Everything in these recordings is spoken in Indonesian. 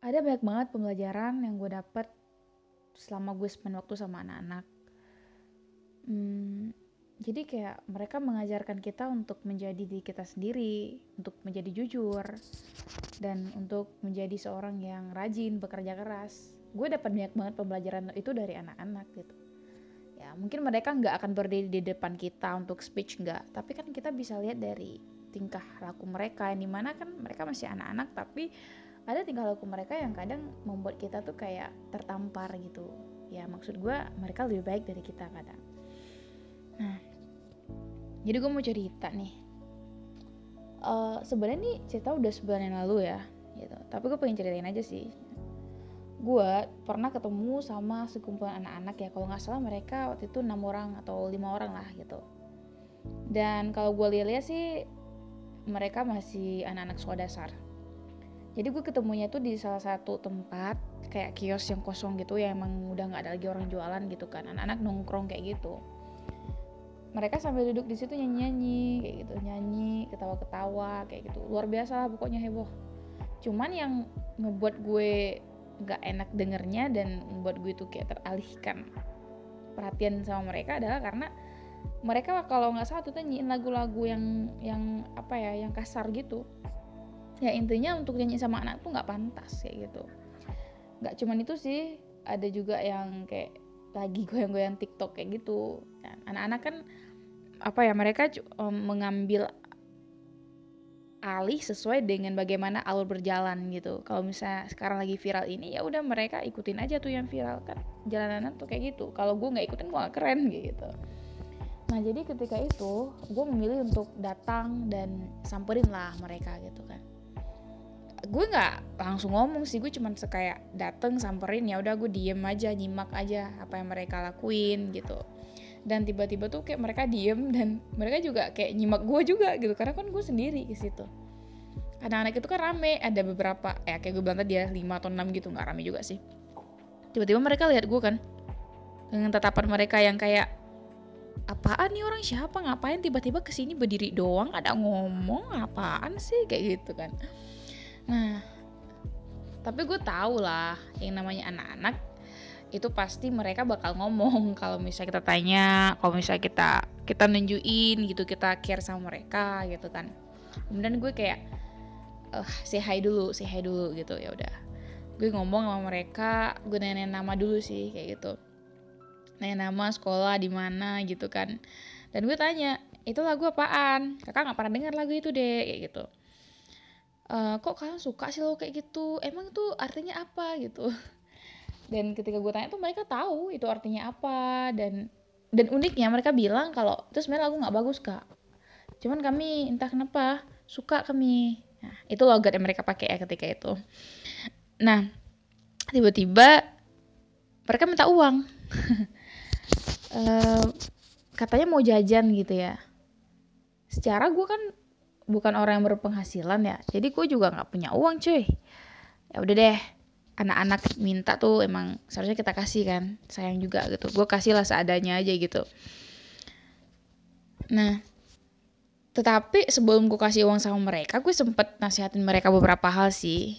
ada banyak banget pembelajaran yang gue dapet selama gue spend waktu sama anak-anak. Hmm, jadi kayak mereka mengajarkan kita untuk menjadi diri kita sendiri, untuk menjadi jujur, dan untuk menjadi seorang yang rajin, bekerja keras. Gue dapat banyak banget pembelajaran itu dari anak-anak gitu. Ya mungkin mereka nggak akan berdiri di depan kita untuk speech nggak, tapi kan kita bisa lihat dari tingkah laku mereka yang di mana kan mereka masih anak-anak tapi ada tingkah laku mereka yang kadang membuat kita tuh kayak tertampar gitu. Ya maksud gue mereka lebih baik dari kita kadang nah jadi gue mau cerita nih. Uh, sebenarnya nih cerita udah sebulan yang lalu ya gitu. Tapi gue pengen ceritain aja sih. Gue pernah ketemu sama sekumpulan anak-anak ya. Kalau nggak salah mereka waktu itu enam orang atau lima orang lah gitu. Dan kalau gue lihat-lihat sih mereka masih anak-anak sekolah dasar jadi gue ketemunya tuh di salah satu tempat kayak kios yang kosong gitu ya emang udah nggak ada lagi orang jualan gitu kan. Anak-anak nongkrong kayak gitu. Mereka sambil duduk di situ nyanyi-nyanyi kayak gitu. Nyanyi ketawa-ketawa kayak gitu. Luar biasa lah pokoknya heboh. Cuman yang ngebuat gue nggak enak dengernya dan membuat gue tuh kayak teralihkan perhatian sama mereka adalah karena mereka kalau nggak salah tuh nyanyiin lagu-lagu yang yang apa ya yang kasar gitu ya intinya untuk nyanyi sama anak tuh nggak pantas kayak gitu nggak cuman itu sih ada juga yang kayak lagi goyang-goyang TikTok kayak gitu anak-anak kan apa ya mereka um, mengambil alih sesuai dengan bagaimana alur berjalan gitu. Kalau misalnya sekarang lagi viral ini ya udah mereka ikutin aja tuh yang viral kan jalanan tuh kayak gitu. Kalau gue nggak ikutin gue gak keren gitu. Nah jadi ketika itu gue memilih untuk datang dan samperin lah mereka gitu kan. Gue nggak langsung ngomong sih gue cuman sekayak dateng samperin ya udah gue diem aja nyimak aja apa yang mereka lakuin gitu. Dan tiba-tiba tuh kayak mereka diem dan mereka juga kayak nyimak gue juga gitu. Karena kan gue sendiri di situ. Anak-anak itu kan rame ada beberapa ya kayak gue bilang tadi ya 5 atau 6 gitu nggak rame juga sih. Tiba-tiba mereka lihat gue kan dengan tatapan mereka yang kayak apaan nih orang siapa? Ngapain tiba-tiba ke sini berdiri doang ada ngomong apaan sih? Kayak gitu kan nah. Tapi gue tau lah yang namanya anak-anak itu pasti mereka bakal ngomong kalau misalnya kita tanya kalau misalnya kita kita nunjukin gitu kita care sama mereka gitu kan. Kemudian gue kayak uh, say hi dulu say hi dulu gitu ya udah. Gue ngomong sama mereka gue nanya nama dulu sih kayak gitu. Nanya nama sekolah di mana gitu kan. Dan gue tanya itu lagu apaan? Kakak nggak pernah dengar lagu itu deh kayak gitu uh, kok kalian suka sih lo kayak gitu? Emang itu artinya apa? gitu. Dan ketika gue tanya tuh mereka tahu itu artinya apa dan dan uniknya mereka bilang kalau itu sebenarnya lagu nggak bagus kak. Cuman kami entah kenapa suka kami. Nah, itu logat yang mereka pakai ya ketika itu. Nah tiba-tiba mereka minta uang. Uh, katanya mau jajan gitu ya. Secara gue kan bukan orang yang berpenghasilan ya. Jadi gue juga nggak punya uang cuy. Ya udah deh anak-anak minta tuh emang seharusnya kita kasih kan sayang juga gitu. Gue kasih lah seadanya aja gitu. Nah tetapi sebelum gue kasih uang sama mereka gue sempet nasihatin mereka beberapa hal sih.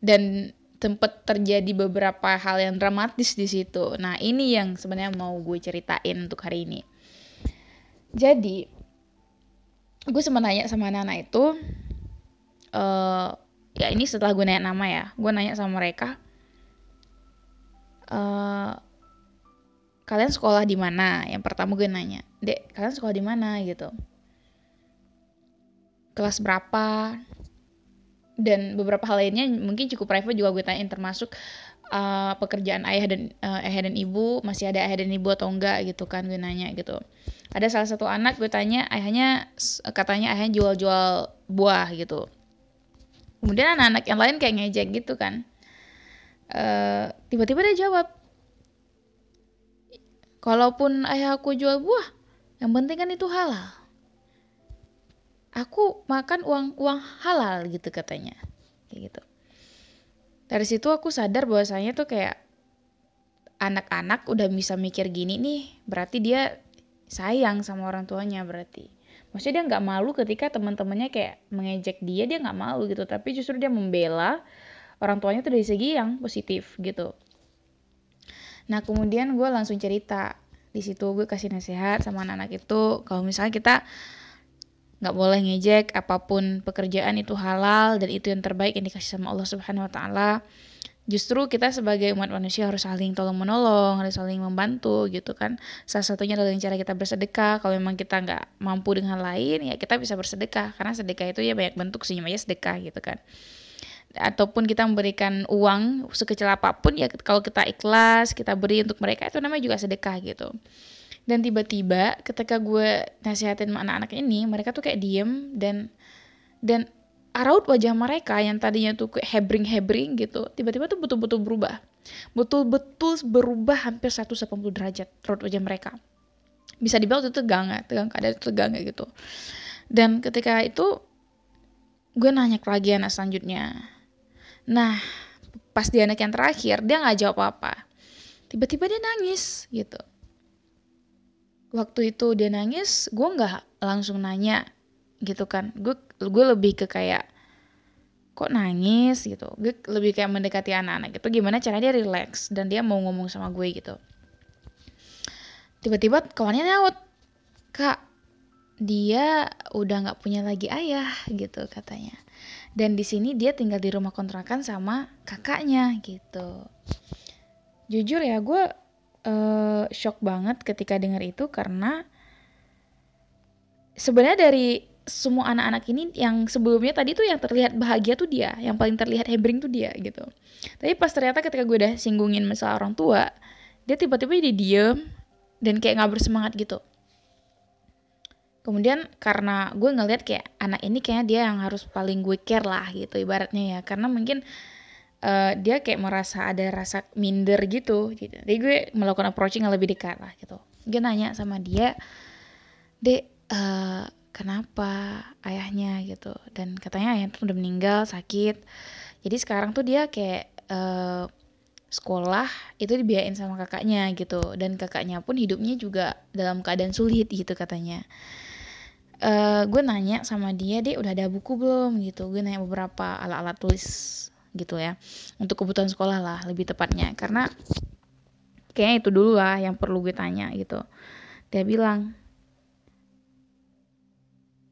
Dan sempet terjadi beberapa hal yang dramatis di situ. Nah ini yang sebenarnya mau gue ceritain untuk hari ini. Jadi gue sempat nanya sama anak-anak itu uh, ya ini setelah gue nanya nama ya gue nanya sama mereka uh, kalian sekolah di mana? Yang pertama gue nanya dek kalian sekolah di mana? Gitu. Kelas berapa? Dan beberapa hal lainnya mungkin cukup private juga gue tanyain termasuk uh, pekerjaan ayah dan uh, ayah dan ibu masih ada ayah dan ibu atau enggak gitu kan gue nanya gitu. Ada salah satu anak gue tanya ayahnya katanya ayahnya jual-jual buah gitu. Kemudian anak-anak yang lain kayak ngejek gitu kan. Eh, tiba-tiba dia jawab kalaupun ayah aku jual buah yang penting kan itu halal. Aku makan uang uang halal gitu katanya. Kayak gitu dari situ aku sadar bahwasanya tuh kayak anak-anak udah bisa mikir gini nih berarti dia sayang sama orang tuanya berarti. Maksudnya dia nggak malu ketika teman-temannya kayak mengejek dia dia nggak malu gitu. Tapi justru dia membela orang tuanya tuh dari segi yang positif gitu. Nah kemudian gue langsung cerita. Di situ gue kasih nasihat sama anak-anak itu. Kalau misalnya kita nggak boleh ngejek apa pun pekerjaan itu halal dan itu yang terbaik yang dikasih sama Allah Subhanahu Wa Taala. Justru kita sebagai umat manusia harus saling tolong menolong harus saling membantu gitu kan. Salah satunya adalah cara kita bersedekah. Kalau memang kita nggak mampu dengan lain ya kita bisa bersedekah. Karena sedekah itu ya banyak bentuk sih namanya sedekah gitu kan. Ataupun kita memberikan uang sekecil apa pun ya kalau kita ikhlas kita beri untuk mereka itu namanya juga sedekah gitu dan tiba-tiba ketika gue nasihatin anak-anak ini mereka tuh kayak diem dan dan raut wajah mereka yang tadinya tuh kayak hebring-hebring gitu, tiba-tiba tuh betul-betul berubah. Betul-betul berubah hampir 180 derajat raut wajah mereka. Bisa dibilang itu tegang ya, tegang keadaan tegang ya gitu. Dan ketika itu gue nanya lagi anak selanjutnya. Nah, pas dia anak yang terakhir, dia nggak jawab apa-apa. Tiba-tiba dia nangis gitu. Waktu itu dia nangis, gue nggak langsung nanya gitu kan. Gue gue lebih ke kayak kok nangis? gitu. Gue lebih kayak mendekati anak-anak gitu gimana cara dia relax dan dia mau ngomong sama gue gitu. Tiba-tiba kawannya nyaut kak dia udah nggak punya lagi ayah gitu katanya. Dan di sini dia tinggal di rumah kontrakan sama kakaknya gitu. Jujur ya gue uh, shock banget ketika dengar itu karena sebenarnya dari semua anak-anak ini yang sebelumnya tadi tuh yang terlihat bahagia tuh dia, yang paling terlihat hebring tuh dia gitu. Tapi pas ternyata ketika gue udah singgungin masalah orang tua, dia tiba-tiba jadi diem dan kayak nggak bersemangat gitu. Kemudian karena gue ngeliat kayak anak ini kayaknya dia yang harus paling gue care lah gitu ibaratnya ya, karena mungkin uh, dia kayak merasa ada rasa minder gitu. gitu. Jadi gue melakukan approaching yang lebih dekat lah gitu. Gue nanya sama dia, dek. Uh, kenapa ayahnya gitu dan katanya ayahnya tuh udah meninggal sakit jadi sekarang tuh dia kayak uh, sekolah itu dibiayain sama kakaknya gitu dan kakaknya pun hidupnya juga dalam keadaan sulit gitu katanya uh, gue nanya sama dia deh udah ada buku belum gitu gue nanya beberapa alat-alat tulis gitu ya. Untuk kebutuhan sekolah lah lebih tepatnya. Karena kayaknya itu dulu lah yang perlu gue tanya gitu. Dia bilang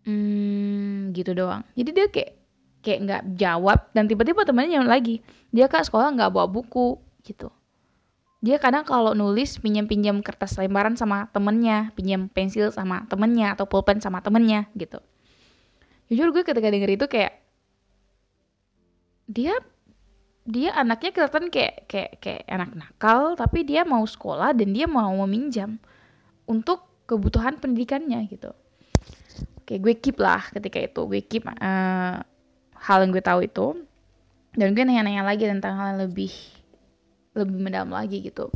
hmm, gitu doang. Jadi dia kayak kayak nggak jawab dan tiba-tiba temannya yang lagi dia kak sekolah nggak bawa buku gitu. Dia kadang kalau nulis pinjam-pinjam kertas lembaran sama temennya pinjam pensil sama temennya atau pulpen sama temennya gitu. Jujur gue ketika denger itu kayak dia dia anaknya kelihatan kayak kayak kayak anak nakal tapi dia mau sekolah dan dia mau meminjam untuk kebutuhan pendidikannya gitu. Kayak gue keep lah ketika itu. Gue keep uh, hal yang gue tahu itu. Dan gue nanya-nanya lagi tentang hal yang lebih lebih mendalam lagi gitu.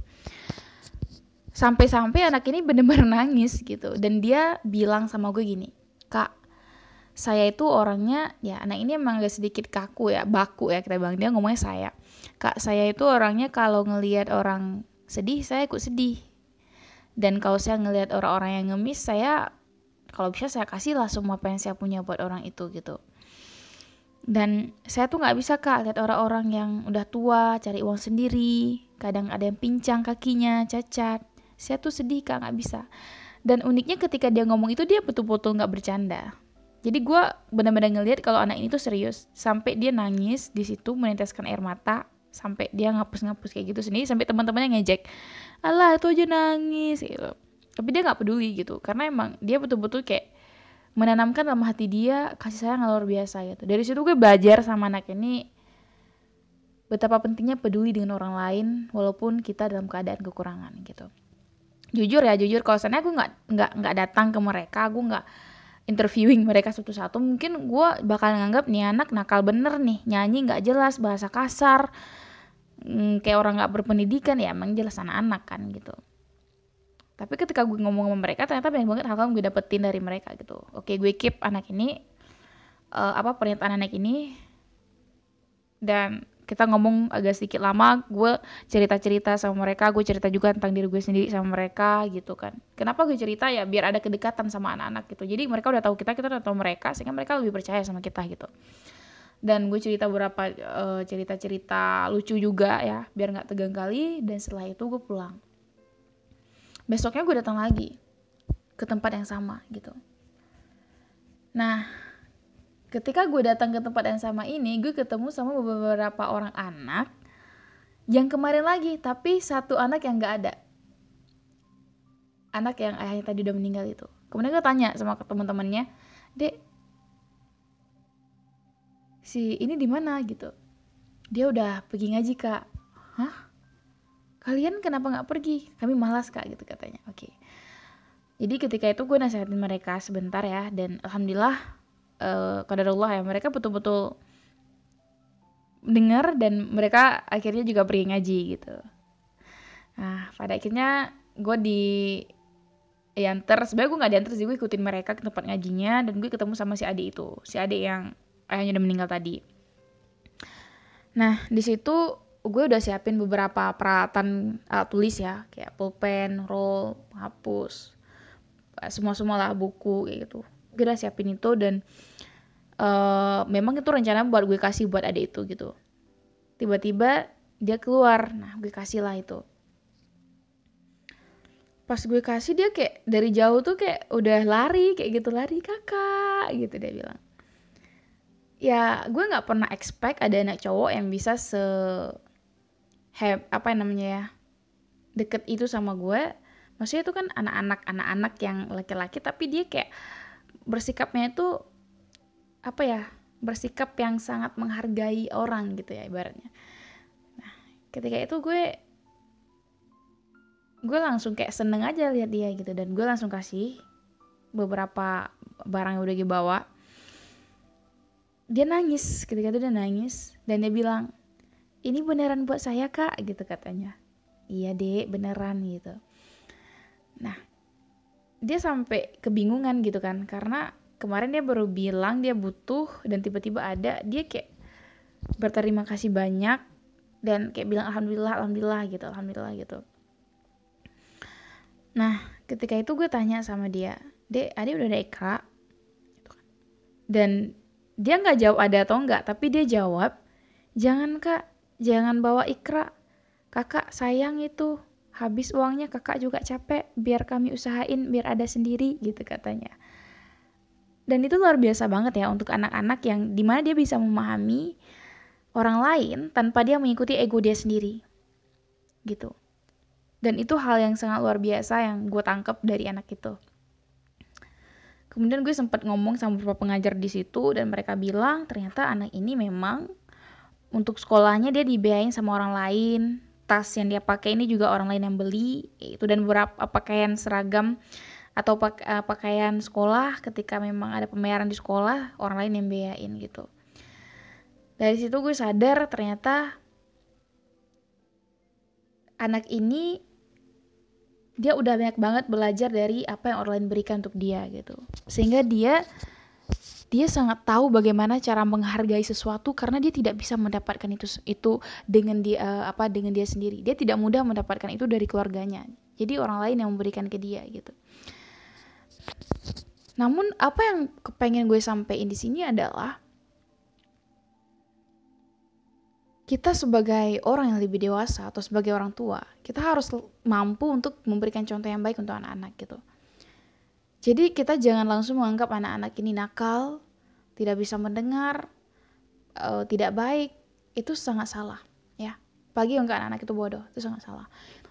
Sampai-sampai anak ini bener-bener nangis gitu. Dan dia bilang sama gue gini kak saya itu orangnya ya anak ini emang agak sedikit kaku ya baku ya kita bilang. Dia ngomongnya saya. Kak saya itu orangnya kalau ngelihat orang sedih saya ikut sedih. Dan kalau saya ngelihat orang-orang yang ngemis saya kalau bisa saya kasih lah semua apa yang saya punya buat orang itu gitu. Dan saya tuh nggak bisa kak lihat orang-orang yang udah tua cari uang sendiri kadang ada yang pincang kakinya cacat. Saya tuh sedih kak nggak bisa. Dan uniknya ketika dia ngomong itu dia betul-betul nggak bercanda jadi gue benar-benar ngeliat kalau anak ini tuh serius. Sampai dia nangis di situ meneteskan air mata sampai dia ngapus-ngapus kayak gitu sendiri sampai teman-temannya ngejek Allah itu aja nangis gitu. Tapi dia nggak peduli gitu karena emang dia betul-betul kayak menanamkan dalam hati dia kasih sayang yang luar biasa gitu. Dari situ gue belajar sama anak ini betapa pentingnya peduli dengan orang lain walaupun kita dalam keadaan kekurangan gitu. Jujur ya jujur kalau sana gue nggak nggak nggak datang ke mereka gue nggak interviewing mereka satu-satu mungkin gue bakal nganggap nih anak nakal bener nih nyanyi nggak jelas bahasa kasar hmm, kayak orang nggak berpendidikan ya emang jelas anak-anak kan gitu. Tapi ketika gue ngomong sama mereka ternyata banyak banget hal-hal gue dapetin dari mereka gitu. Oke gue keep anak ini uh, apa pernyataan anak ini dan kita ngomong agak sedikit lama gue cerita-cerita sama mereka gue cerita juga tentang diri gue sendiri sama mereka gitu kan. Kenapa gue cerita? Ya biar ada kedekatan sama anak-anak gitu. Jadi mereka udah tahu kita kita udah tahu mereka sehingga mereka lebih percaya sama kita gitu. Dan gue cerita beberapa uh, cerita-cerita lucu juga ya biar nggak tegang kali dan setelah itu gue pulang. Besoknya gue datang lagi ke tempat yang sama gitu. Nah ketika gue datang ke tempat yang sama ini gue ketemu sama beberapa orang anak yang kemarin lagi tapi satu anak yang nggak ada. Anak yang ayahnya tadi udah meninggal itu. Kemudian gue tanya sama teman-temannya dek si ini di mana? Gitu. Dia udah pergi ngaji kak. Hah? Kalian kenapa nggak pergi? Kami malas kak gitu katanya. Oke. Jadi ketika itu gue nasihatin mereka sebentar ya dan alhamdulillah uh, ya. Mereka betul-betul dengar dan mereka akhirnya juga pergi ngaji gitu. Nah pada akhirnya gue di diantar. Sebenarnya gue nggak diantar sih gue ikutin mereka ke tempat ngajinya dan gue ketemu sama si adik itu. Si adik yang ayahnya udah meninggal tadi. Nah, di situ gue udah siapin beberapa peralatan alat tulis ya, kayak pulpen, roll, penghapus, semua-semua lah buku kayak gitu. Udah siapin itu dan uh, memang itu rencana buat gue kasih buat adik itu gitu. Tiba-tiba dia keluar, nah gue kasih lah itu. Pas gue kasih dia kayak dari jauh tuh kayak udah lari kayak gitu lari kakak gitu dia bilang ya gue nggak pernah expect ada anak cowok yang bisa se have apa namanya ya deket itu sama gue maksudnya itu kan anak-anak anak-anak yang laki-laki tapi dia kayak bersikapnya itu apa ya bersikap yang sangat menghargai orang gitu ya ibaratnya. Nah ketika itu gue gue langsung kayak seneng aja lihat dia gitu. Dan gue langsung kasih beberapa barang yang udah gue bawa. Dia nangis ketika itu dia nangis. Dan dia bilang ini beneran buat saya kak? gitu katanya. Iya dek beneran gitu. Nah dia sampai kebingungan gitu kan. Karena kemarin dia baru bilang dia butuh dan tiba-tiba ada dia kayak berterima kasih banyak dan kayak bilang alhamdulillah alhamdulillah gitu alhamdulillah gitu. Nah ketika itu gue tanya sama dia dek adik udah ada ikra gitu dan dia nggak jawab ada atau enggak tapi dia jawab jangan kak. Jangan bawa ikra. Kakak sayang itu habis uangnya kakak juga capek biar kami usahain biar ada sendiri gitu katanya. Dan itu luar biasa banget ya untuk anak-anak yang di mana dia bisa memahami orang lain tanpa dia mengikuti ego dia sendiri gitu. Dan itu hal yang sangat luar biasa yang gue tangkap dari anak itu. Kemudian gue sempat ngomong sama beberapa pengajar di situ dan mereka bilang ternyata anak ini memang untuk sekolahnya dia dibiayain sama orang lain tas yang dia pakai ini juga orang lain yang beli itu dan beberapa pakaian seragam atau uh, pakaian sekolah ketika memang ada pembayaran di sekolah orang lain yang biayain gitu. Dari situ gue sadar ternyata anak ini dia udah banyak banget belajar dari apa yang orang lain berikan untuk dia gitu. Sehingga dia dia sangat tahu bagaimana cara menghargai sesuatu karena dia tidak bisa mendapatkan itu itu dengan dia uh, apa dengan dia sendiri. Dia tidak mudah mendapatkan itu dari keluarganya. Jadi orang lain yang memberikan ke dia gitu. Namun apa yang kepengen gue sampaikan di sini adalah kita sebagai orang yang lebih dewasa atau sebagai orang tua, kita harus mampu untuk memberikan contoh yang baik untuk anak-anak gitu. Jadi kita jangan langsung menganggap anak-anak ini nakal, tidak bisa mendengar, uh, tidak baik, itu sangat salah ya. Pagi enggak anak-anak itu bodoh, itu sangat salah.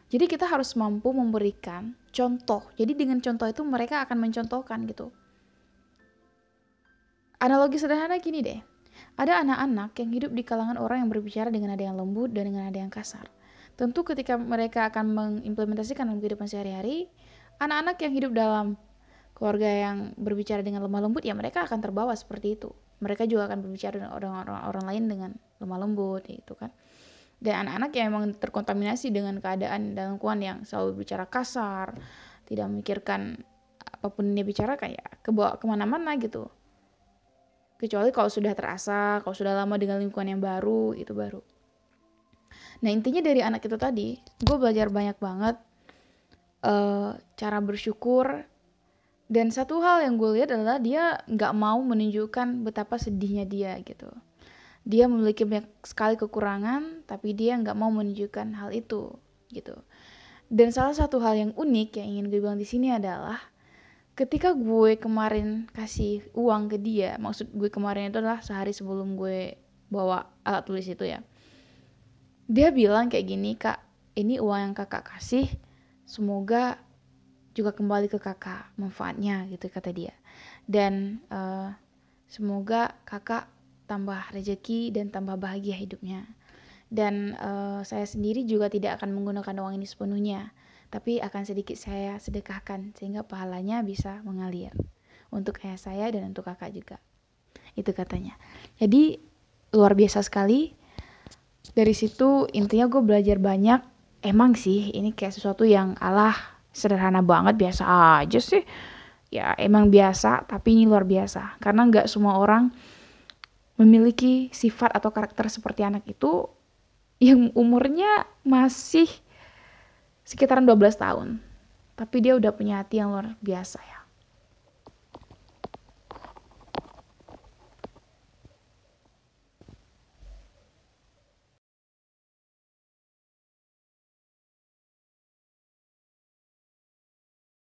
Jadi kita harus mampu memberikan contoh. Jadi dengan contoh itu mereka akan mencontohkan gitu. Analogi sederhana gini deh ada anak-anak yang hidup di kalangan orang yang berbicara dengan nada yang lembut dan dengan nada yang kasar. Tentu ketika mereka akan mengimplementasikan dalam kehidupan sehari-hari, anak-anak yang hidup dalam keluarga yang berbicara dengan lemah lembut ya mereka akan terbawa seperti itu. Mereka juga akan berbicara dengan orang-orang lain dengan lemah lembut gitu kan. Dan anak-anak yang memang terkontaminasi dengan keadaan dalam lingkungan yang selalu berbicara kasar, tidak memikirkan apa pun yang dia bicarakan ya kebawa ke mana-mana gitu kecuali kalau sudah terasa kalau sudah lama dengan lingkungan yang baru itu baru nah intinya dari anak itu tadi gue belajar banyak banget uh, cara bersyukur dan satu hal yang gue lihat adalah dia nggak mau menunjukkan betapa sedihnya dia gitu. Dia memiliki banyak sekali kekurangan tapi dia nggak mau menunjukkan hal itu gitu. Dan salah satu hal yang unik yang ingin gue bilang di sini adalah ketika gue kemarin kasih uang ke dia maksud gue kemarin itu adalah sehari sebelum gue bawa alat tulis itu ya dia bilang kayak gini kak ini uang yang kakak kasih semoga juga kembali ke kakak manfaatnya gitu kata dia dan uh, semoga kakak tambah rezeki dan tambah bahagia hidupnya. Dan uh, saya sendiri juga tidak akan menggunakan uang ini sepenuhnya, tapi akan sedikit saya sedekahkan sehingga pahalanya bisa mengalir untuk ayah saya dan untuk kakak juga. Itu katanya. Jadi luar biasa sekali. Dari situ intinya gue belajar banyak. Emang sih ini kayak sesuatu yang Allah sederhana banget biasa aja sih. Ya emang biasa tapi ini luar biasa karena nggak semua orang memiliki sifat atau karakter seperti anak itu yang umurnya masih sekitaran 12 tahun. Tapi dia udah punya hati yang luar biasa ya.